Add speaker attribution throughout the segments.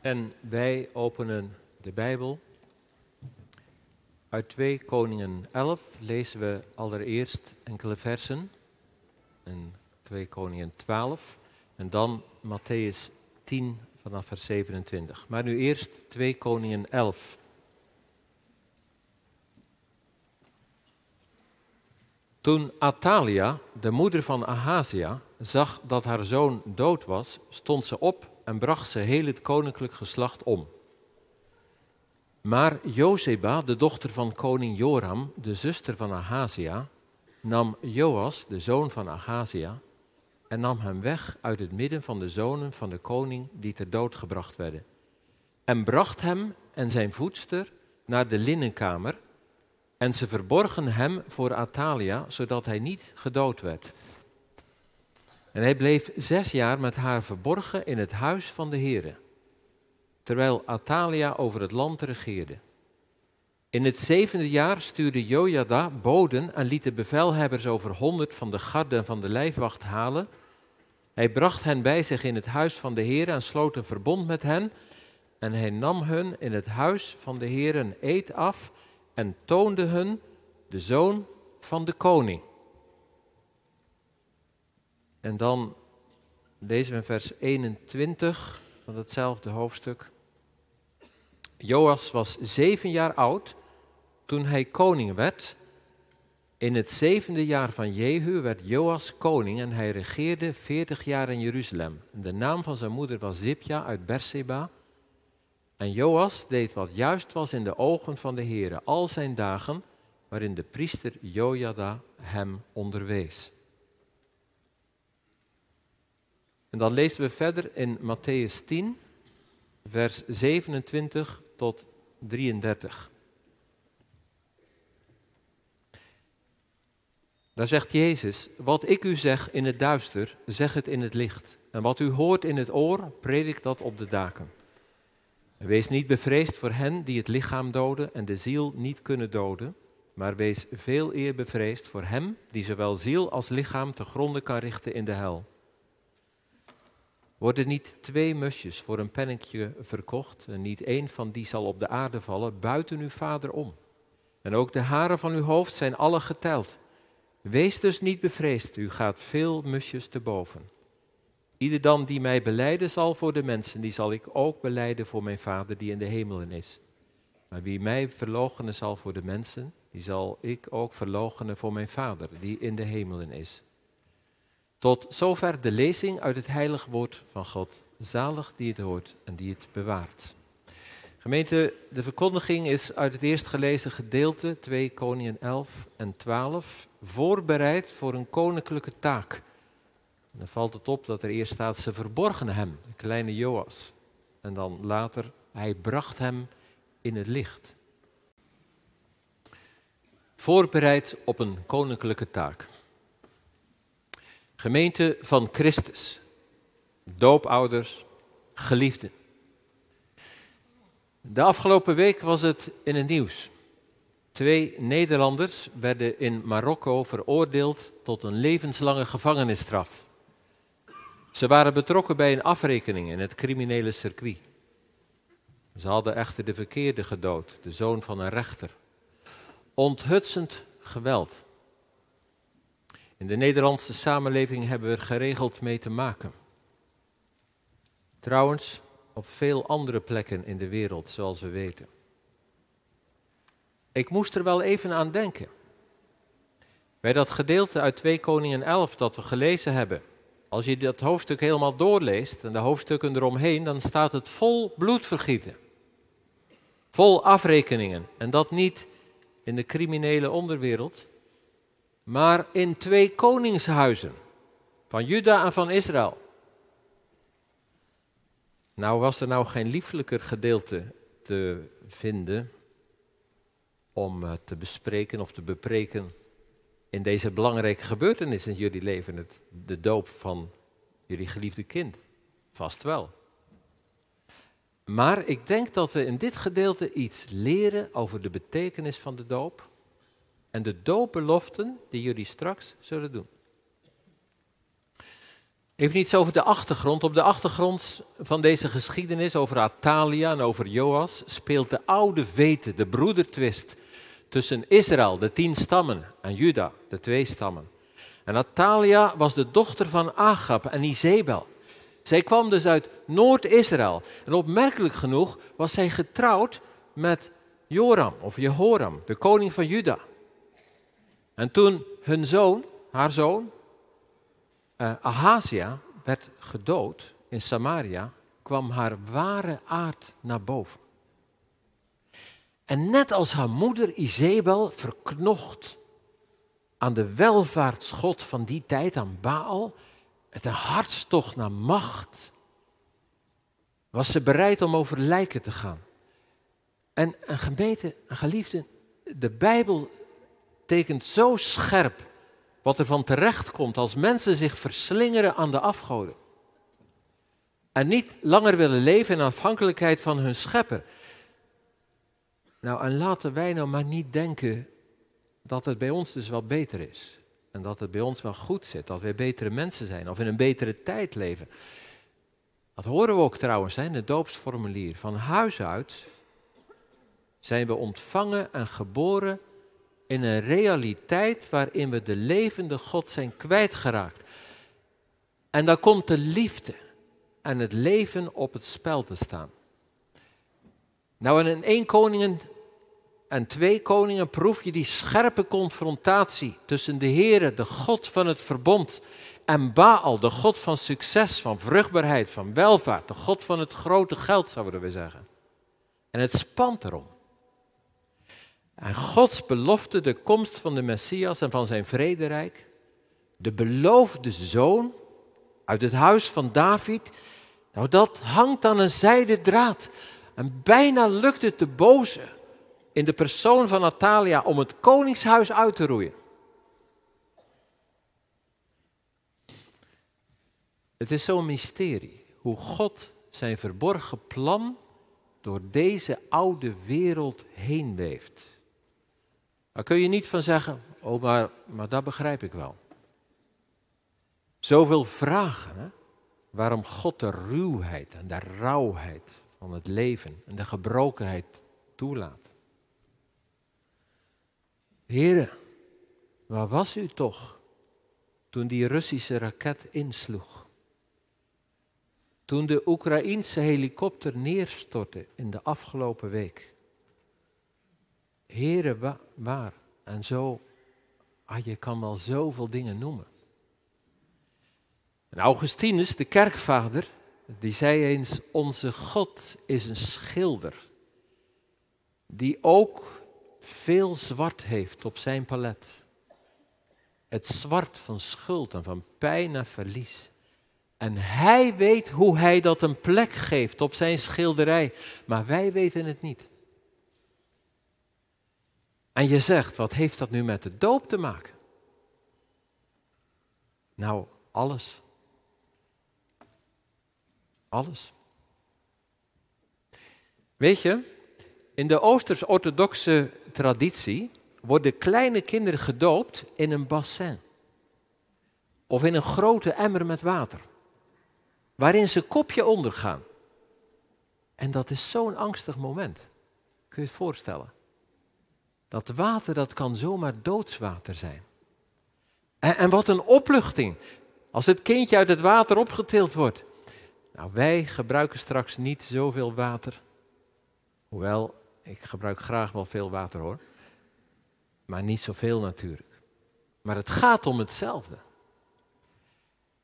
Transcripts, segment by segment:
Speaker 1: En wij openen de Bijbel. Uit 2 Koningen 11 lezen we allereerst enkele versen. En 2 Koningen 12. En dan Matthäus 10 vanaf vers 27. Maar nu eerst 2 Koningen 11. Toen Atalia, de moeder van Ahazia, zag dat haar zoon dood was, stond ze op en bracht ze heel het koninklijk geslacht om. Maar Jozeba, de dochter van koning Joram, de zuster van Ahazia, nam Joas, de zoon van Ahazia, en nam hem weg uit het midden van de zonen van de koning die ter dood gebracht werden. En bracht hem en zijn voedster naar de linnenkamer, en ze verborgen hem voor Atalia, zodat hij niet gedood werd. En hij bleef zes jaar met haar verborgen in het huis van de Heere, terwijl Atalia over het land regeerde. In het zevende jaar stuurde Jojada boden en liet de bevelhebbers over honderd van de garde en van de lijfwacht halen. Hij bracht hen bij zich in het huis van de Heer en sloot een verbond met hen. En hij nam hun in het huis van de Heer een eed af en toonde hun de zoon van de koning. En dan lezen we vers 21 van hetzelfde hoofdstuk. Joas was zeven jaar oud toen hij koning werd. In het zevende jaar van Jehu werd Joas koning en hij regeerde veertig jaar in Jeruzalem. De naam van zijn moeder was Zipja uit Berseba. En Joas deed wat juist was in de ogen van de Heere al zijn dagen, waarin de priester Jojada hem onderwees. En dan lezen we verder in Matthäus 10, vers 27 tot 33. Daar zegt Jezus, wat ik u zeg in het duister, zeg het in het licht. En wat u hoort in het oor, predik dat op de daken. Wees niet bevreesd voor hen die het lichaam doden en de ziel niet kunnen doden, maar wees veel eer bevreesd voor hem die zowel ziel als lichaam te gronden kan richten in de hel. Worden niet twee musjes voor een pennetje verkocht en niet één van die zal op de aarde vallen, buiten uw vader om. En ook de haren van uw hoofd zijn alle geteld. Wees dus niet bevreesd, u gaat veel musjes te boven. Ieder dan die mij beleiden zal voor de mensen, die zal ik ook beleiden voor mijn Vader die in de hemelen is. Maar wie mij verloochenen zal voor de mensen, die zal ik ook verloochenen voor mijn Vader die in de hemelen is. Tot zover de lezing uit het heilig woord van God. Zalig die het hoort en die het bewaart. Gemeente, de verkondiging is uit het eerst gelezen gedeelte 2 Koningen 11 en 12 voorbereid voor een koninklijke taak. dan valt het op dat er eerst staat, ze verborgen hem, de kleine Joas. En dan later, hij bracht hem in het licht. Voorbereid op een koninklijke taak. Gemeente van Christus, doopouders, geliefden. De afgelopen week was het in het nieuws. Twee Nederlanders werden in Marokko veroordeeld tot een levenslange gevangenisstraf. Ze waren betrokken bij een afrekening in het criminele circuit. Ze hadden echter de verkeerde gedood, de zoon van een rechter. Onthutsend geweld. In de Nederlandse samenleving hebben we er geregeld mee te maken. Trouwens, op veel andere plekken in de wereld, zoals we weten. Ik moest er wel even aan denken. Bij dat gedeelte uit 2 Koningen 11 dat we gelezen hebben. Als je dat hoofdstuk helemaal doorleest en de hoofdstukken eromheen, dan staat het vol bloedvergieten. Vol afrekeningen. En dat niet in de criminele onderwereld, maar in twee koningshuizen. Van Juda en van Israël. Nou was er nou geen lieflijker gedeelte te vinden om eh, te bespreken of te bepreken in deze belangrijke gebeurtenis in jullie leven, het, de doop van jullie geliefde kind. Vast wel. Maar ik denk dat we in dit gedeelte iets leren over de betekenis van de doop en de doopbeloften die jullie straks zullen doen. Even iets over de achtergrond. Op de achtergrond van deze geschiedenis over Atalia en over Joas speelt de oude vete, de broedertwist tussen Israël, de tien stammen, en Juda, de twee stammen. En Atalia was de dochter van Agab en Izebel. Zij kwam dus uit Noord-Israël. En opmerkelijk genoeg was zij getrouwd met Joram of Jehoram, de koning van Juda. En toen hun zoon, haar zoon, uh, Ahazia, werd gedood in Samaria, kwam haar ware aard naar boven. En net als haar moeder Izebel verknocht aan de welvaartsgod van die tijd, aan Baal, met een hartstocht naar macht, was ze bereid om over lijken te gaan. En een gebeten, een geliefde, de Bijbel tekent zo scherp wat er van terecht komt als mensen zich verslingeren aan de afgoden. En niet langer willen leven in afhankelijkheid van hun schepper. Nou, en laten wij nou maar niet denken dat het bij ons dus wel beter is. En dat het bij ons wel goed zit, dat wij betere mensen zijn of in een betere tijd leven. Dat horen we ook trouwens in het doopsformulier. Van huis uit zijn we ontvangen en geboren in een realiteit waarin we de levende God zijn kwijtgeraakt. En dan komt de liefde en het leven op het spel te staan. Nou, in één koningen en twee koningen proef je die scherpe confrontatie tussen de Heere, de God van het verbond, en Baal, de God van succes, van vruchtbaarheid, van welvaart, de God van het grote geld, zouden we zeggen. En het spant erom. En Gods belofte, de komst van de Messias en van zijn vrederijk, de beloofde zoon uit het huis van David, nou dat hangt aan een zijden draad. En bijna lukt het de boze in de persoon van Natalia om het koningshuis uit te roeien. Het is zo'n mysterie hoe God zijn verborgen plan door deze oude wereld heen weeft. Daar kun je niet van zeggen, oh maar, maar dat begrijp ik wel. Zoveel vragen, hè? waarom God de ruwheid en de rauwheid van het leven en de gebrokenheid toelaat. Heren, waar was u toch toen die Russische raket insloeg? Toen de Oekraïense helikopter neerstortte in de afgelopen week? Heren, waar? En zo, ah, je kan wel zoveel dingen noemen. En Augustinus, de kerkvader, die zei eens, onze God is een schilder, die ook veel zwart heeft op zijn palet. Het zwart van schuld en van pijn en verlies. En hij weet hoe hij dat een plek geeft op zijn schilderij, maar wij weten het niet. En je zegt, wat heeft dat nu met de doop te maken? Nou, alles. Alles. Weet je, in de Oosters-orthodoxe traditie worden kleine kinderen gedoopt in een bassin. Of in een grote emmer met water. Waarin ze kopje ondergaan. En dat is zo'n angstig moment. Kun je het voorstellen? Dat water, dat kan zomaar doodswater zijn. En, en wat een opluchting. Als het kindje uit het water opgetild wordt. Nou, wij gebruiken straks niet zoveel water. Hoewel, ik gebruik graag wel veel water hoor. Maar niet zoveel natuurlijk. Maar het gaat om hetzelfde.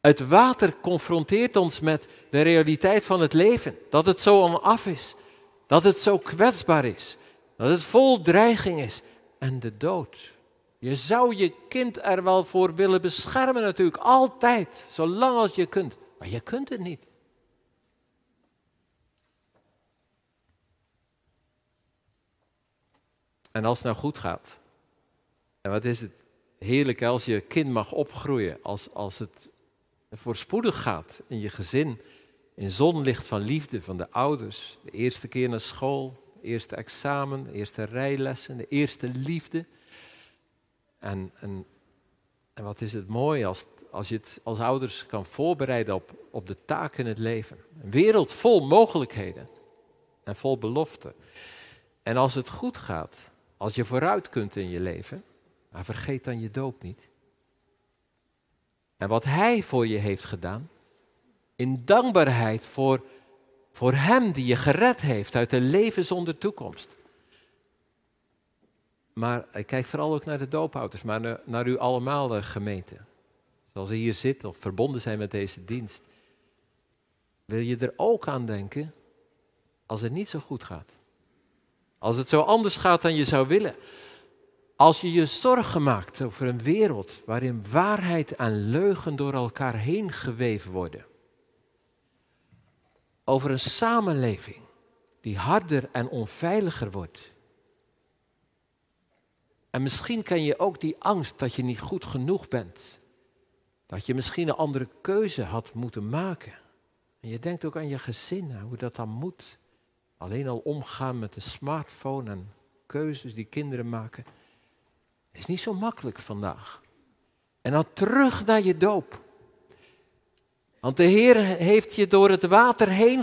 Speaker 1: Het water confronteert ons met de realiteit van het leven. Dat het zo onaf is. Dat het zo kwetsbaar is. Dat het vol dreiging is. En de dood. Je zou je kind er wel voor willen beschermen natuurlijk. Altijd. Zolang als je kunt. Maar je kunt het niet. En als het nou goed gaat. En wat is het heerlijk als je kind mag opgroeien. Als, als het voorspoedig gaat in je gezin. In zonlicht van liefde van de ouders. De eerste keer naar school. Eerste examen. Eerste rijlessen. De eerste liefde. En, en, en wat is het mooi als, als je het als ouders kan voorbereiden op, op de taak in het leven. Een wereld vol mogelijkheden en vol beloften. En als het goed gaat, als je vooruit kunt in je leven, maar vergeet dan je doop niet. En wat Hij voor je heeft gedaan, in dankbaarheid voor, voor Hem die je gered heeft uit een leven zonder toekomst. Maar ik kijk vooral ook naar de doopouders, maar naar, u allemaal, de gemeente. Zoals u hier zit of verbonden zijn met deze dienst. Wil je er ook aan denken als het niet zo goed gaat? Als het zo anders gaat dan je zou willen? Als je je zorgen maakt over een wereld waarin waarheid en leugen door elkaar heen geweven worden. Over een samenleving die harder en onveiliger wordt. En misschien ken je ook die angst dat je niet goed genoeg bent. Dat je misschien een andere keuze had moeten maken. En je denkt ook aan je gezin, hoe dat dan moet. Alleen al omgaan met de smartphone en keuzes die kinderen maken. Is niet zo makkelijk vandaag. En dan terug naar je doop. Want de Heer heeft je door het water heen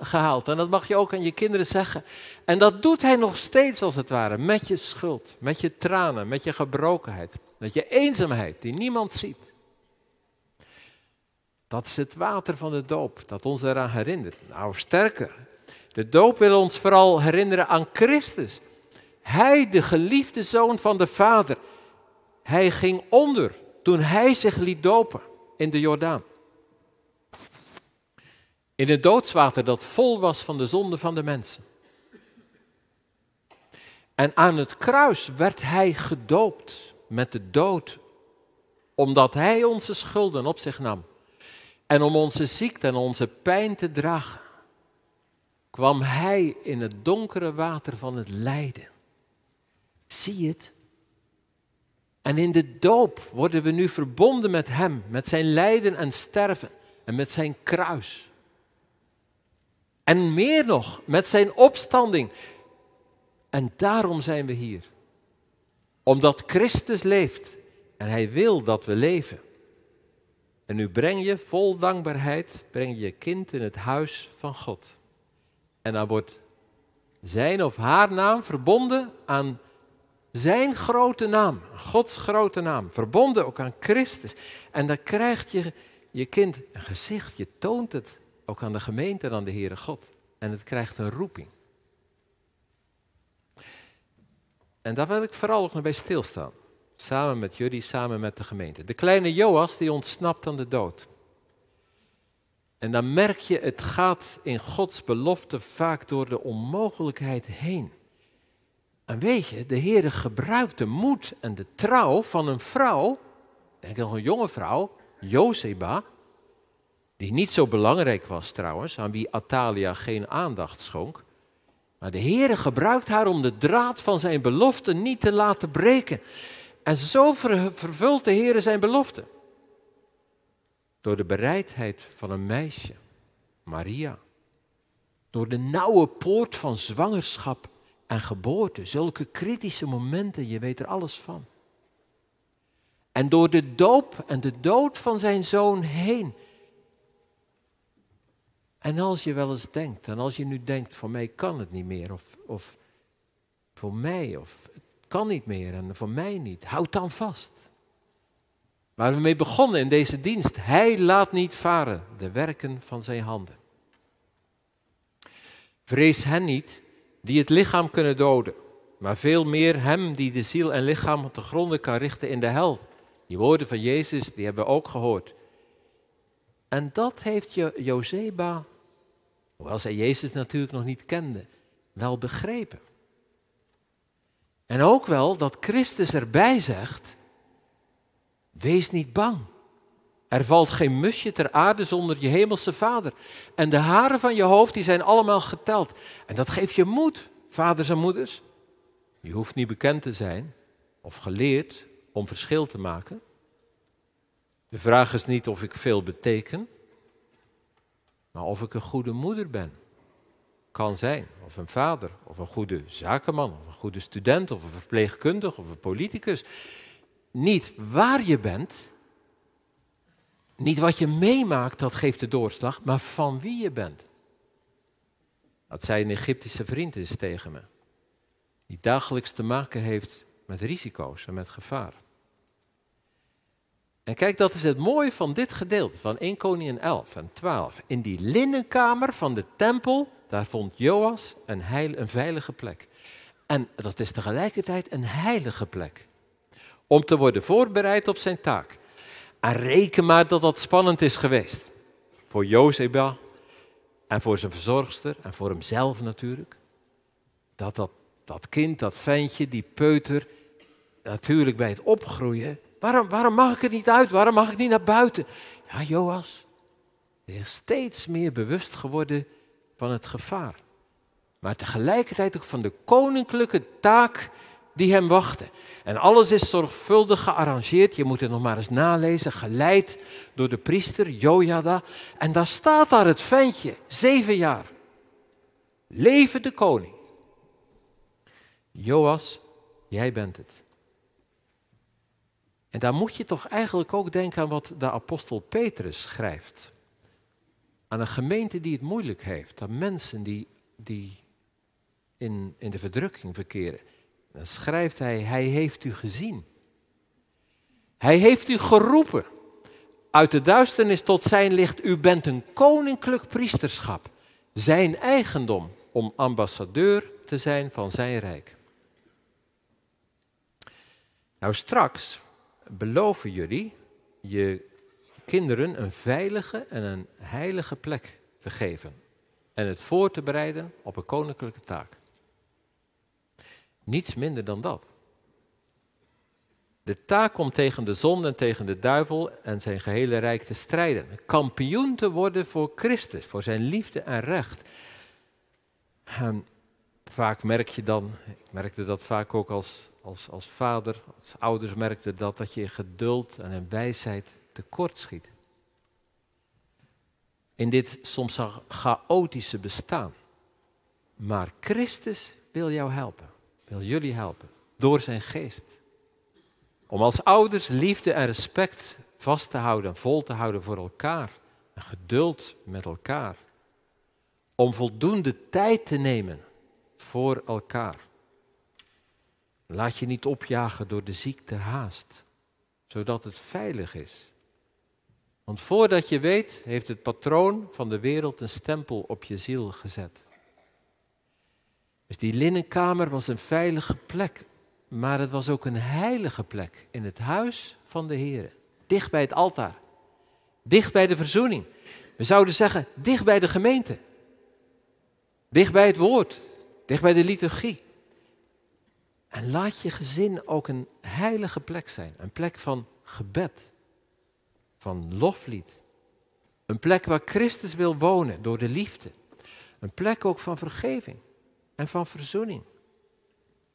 Speaker 1: gehaald. En dat mag je ook aan je kinderen zeggen. En dat doet Hij nog steeds als het ware. Met je schuld, met je tranen, met je gebrokenheid. Met je eenzaamheid die niemand ziet. Dat is het water van de doop dat ons eraan herinnert. Nou, sterker. De doop wil ons vooral herinneren aan Christus. Hij, de geliefde zoon van de Vader, hij ging onder toen hij zich liet dopen in de Jordaan. In het doodswater dat vol was van de zonde van de mensen. En aan het kruis werd hij gedoopt met de dood, omdat hij onze schulden op zich nam. En om onze ziekte en onze pijn te dragen, kwam hij in het donkere water van het lijden. Zie het? En in de doop worden we nu verbonden met Hem, met Zijn lijden en sterven en met Zijn kruis. En meer nog, met Zijn opstanding. En daarom zijn we hier. Omdat Christus leeft en Hij wil dat we leven. En nu breng je vol dankbaarheid, breng je kind in het huis van God. En dan wordt zijn of haar naam verbonden aan zijn grote naam, Gods grote naam, verbonden ook aan Christus. En dan krijgt je, je kind een gezicht, je toont het ook aan de gemeente en aan de Heere God. En het krijgt een roeping. En daar wil ik vooral ook nog bij stilstaan. Samen met jullie, samen met de gemeente. De kleine Joas die ontsnapt aan de dood. En dan merk je, het gaat in Gods belofte vaak door de onmogelijkheid heen. En weet je, de Heer gebruikt de moed en de trouw van een vrouw, denk aan een jonge vrouw, Jozeba, die niet zo belangrijk was trouwens, aan wie Atalia geen aandacht schonk. Maar de Heer gebruikt haar om de draad van zijn belofte niet te laten breken. En zo vervult de Heer zijn belofte. Door de bereidheid van een meisje, Maria. Door de nauwe poort van zwangerschap en geboorte. Zulke kritische momenten, je weet er alles van. En door de doop en de dood van zijn zoon heen. En als je wel eens denkt, en als je nu denkt, voor mij kan het niet meer, of, of voor mij, of het kan niet meer en voor mij niet, houd dan vast. Waar we mee begonnen in deze dienst, hij laat niet varen de werken van zijn handen. Vrees hen niet die het lichaam kunnen doden, maar veel meer hem die de ziel en lichaam op de gronden kan richten in de hel. Die woorden van Jezus, die hebben we ook gehoord. En dat heeft jo Jozeba, hoewel zij Jezus natuurlijk nog niet kende, wel begrepen. En ook wel dat Christus erbij zegt, wees niet bang. Er valt geen musje ter aarde zonder je hemelse vader. En de haren van je hoofd, die zijn allemaal geteld. En dat geeft je moed, vaders en moeders. Je hoeft niet bekend te zijn of geleerd om verschil te maken. De vraag is niet of ik veel beteken, maar of ik een goede moeder ben. Kan zijn, of een vader, of een goede zakenman, of een goede student, of een verpleegkundige, of een politicus. Niet waar je bent, Niet wat je meemaakt, dat geeft de doorslag, maar van wie je bent. Dat zei een Egyptische vriend eens tegen me. Die dagelijks te maken heeft met risico's en met gevaar. En kijk, dat is het mooie van dit gedeelte, van 1 Koningin 11 en 12. In die linnenkamer van de tempel, daar vond Joas een, een veilige plek. En dat is tegelijkertijd een heilige plek. Om te worden voorbereid op zijn taak. En reken maar dat dat spannend is geweest. Voor Jozeba en voor zijn verzorgster en voor hemzelf natuurlijk. Dat, dat dat kind, dat ventje, die peuter, natuurlijk bij het opgroeien. Waarom, waarom mag ik er niet uit? Waarom mag ik niet naar buiten? Ja, Joas, is steeds meer bewust geworden van het gevaar. Maar tegelijkertijd ook van de koninklijke taak die hem wachtte. En alles is zorgvuldig gearrangeerd. Je moet het nog maar eens nalezen. Geleid door de priester Jojada. En daar staat daar het ventje, zeven jaar. Leven de koning. Joas, jij bent het. En daar moet je toch eigenlijk ook denken aan wat de apostel Petrus schrijft. Aan een gemeente die het moeilijk heeft, aan mensen die, die in, in de verdrukking verkeren. Dan schrijft hij, hij heeft u gezien. Hij heeft u geroepen. Uit de duisternis tot zijn licht, u bent een koninklijk priesterschap. Zijn eigendom om ambassadeur te zijn van zijn rijk. Nou, straks beloven jullie je kinderen een veilige en een heilige plek te geven. En het voor te bereiden op een koninklijke taak. Niets minder dan dat. De taak om tegen de zon en tegen de duivel en zijn gehele rijk te strijden. Kampioen te worden voor Christus, voor zijn liefde en recht. En vaak merk je dan, ik merkte dat vaak ook als, als, als vader, als ouders merkte dat, dat je in geduld en in wijsheid tekort schiet. In dit soms chaotische bestaan. Maar Christus wil jou helpen wil jullie helpen door zijn geest. Om als ouders liefde en respect vast te houden en vol te houden voor elkaar. En geduld met elkaar. Om voldoende tijd te nemen voor elkaar. Laat je niet opjagen door de ziekte haast, zodat het veilig is. Want voordat je weet, heeft het patroon van de wereld een stempel op je ziel gezet. Dus die linnenkamer was een veilige plek, maar het was ook een heilige plek in het huis van de Heer. Dicht bij het altaar, dicht bij de verzoening. We zouden zeggen, dicht bij de gemeente, dicht bij het woord, dicht bij de liturgie. En laat je gezin ook een heilige plek zijn, een plek van gebed, van loflied. Een plek waar Christus wil wonen door de liefde. Een plek ook van vergeving en van verzoening.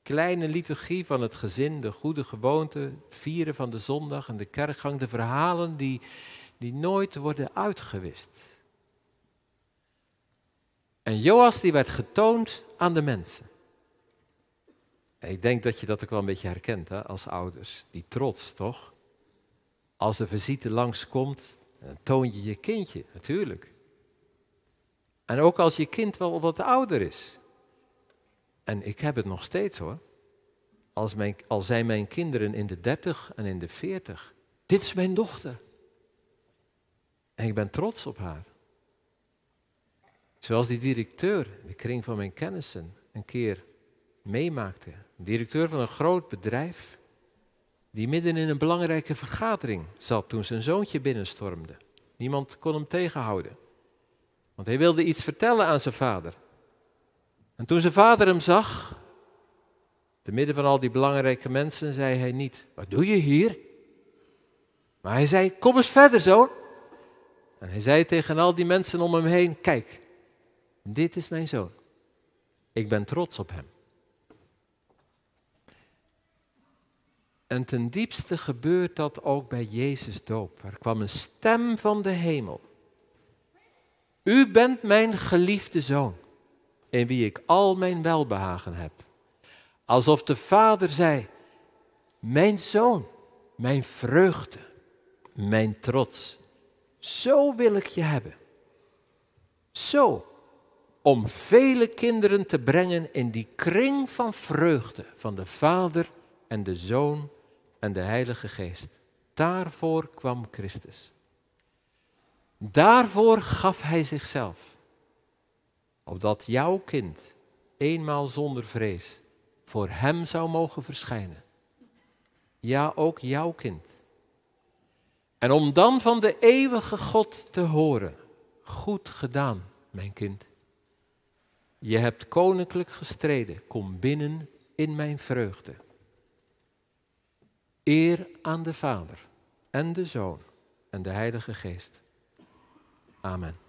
Speaker 1: Kleine liturgie van het gezin, de goede gewoonte, vieren van de zondag en de kerkgang, de verhalen die, die nooit worden uitgewist. En Joas die werd getoond aan de mensen. Ik denk dat je dat ook wel een beetje herkent hè, als ouders. Die trots, toch? Als de visite langskomt, dan toon je je kindje, natuurlijk. En ook als je kind wel wat ouder is. En ik heb het nog steeds hoor. Als mijn, al zijn mijn kinderen in de dertig en in de veertig. Dit is mijn dochter. En ik ben trots op haar. Zoals die directeur, de kring van mijn kennissen, een keer meemaakte. Directeur van een groot bedrijf, die midden in een belangrijke vergadering zat toen zijn zoontje binnenstormde. Niemand kon hem tegenhouden. Want hij wilde iets vertellen aan zijn vader. En toen zijn vader hem zag, te midden van al die belangrijke mensen, zei hij niet, wat doe je hier? Maar hij zei, kom eens verder zoon. En hij zei tegen al die mensen om hem heen, kijk, dit is mijn zoon. Ik ben trots op hem. En ten diepste gebeurt dat ook bij Jezus doop. Er kwam een stem van de hemel. U bent mijn geliefde zoon in wie ik al mijn welbehagen heb. Alsof de vader zei, mijn zoon, mijn vreugde, mijn trots, Zo wil ik je hebben. Zo, om vele kinderen te brengen in die kring van vreugde van de Vader en de Zoon en de Heilige Geest. Daarvoor kwam Christus. Daarvoor gaf Hij zichzelf. Opdat jouw kind eenmaal zonder vrees voor Hem zou mogen verschijnen. Ja, ook jouw kind. En om dan van de eeuwige God te horen, goed gedaan, mijn kind. Je hebt koninklijk gestreden, kom binnen in mijn vreugde. Eer aan de Vader en de Zoon en de Heilige Geest. Amen.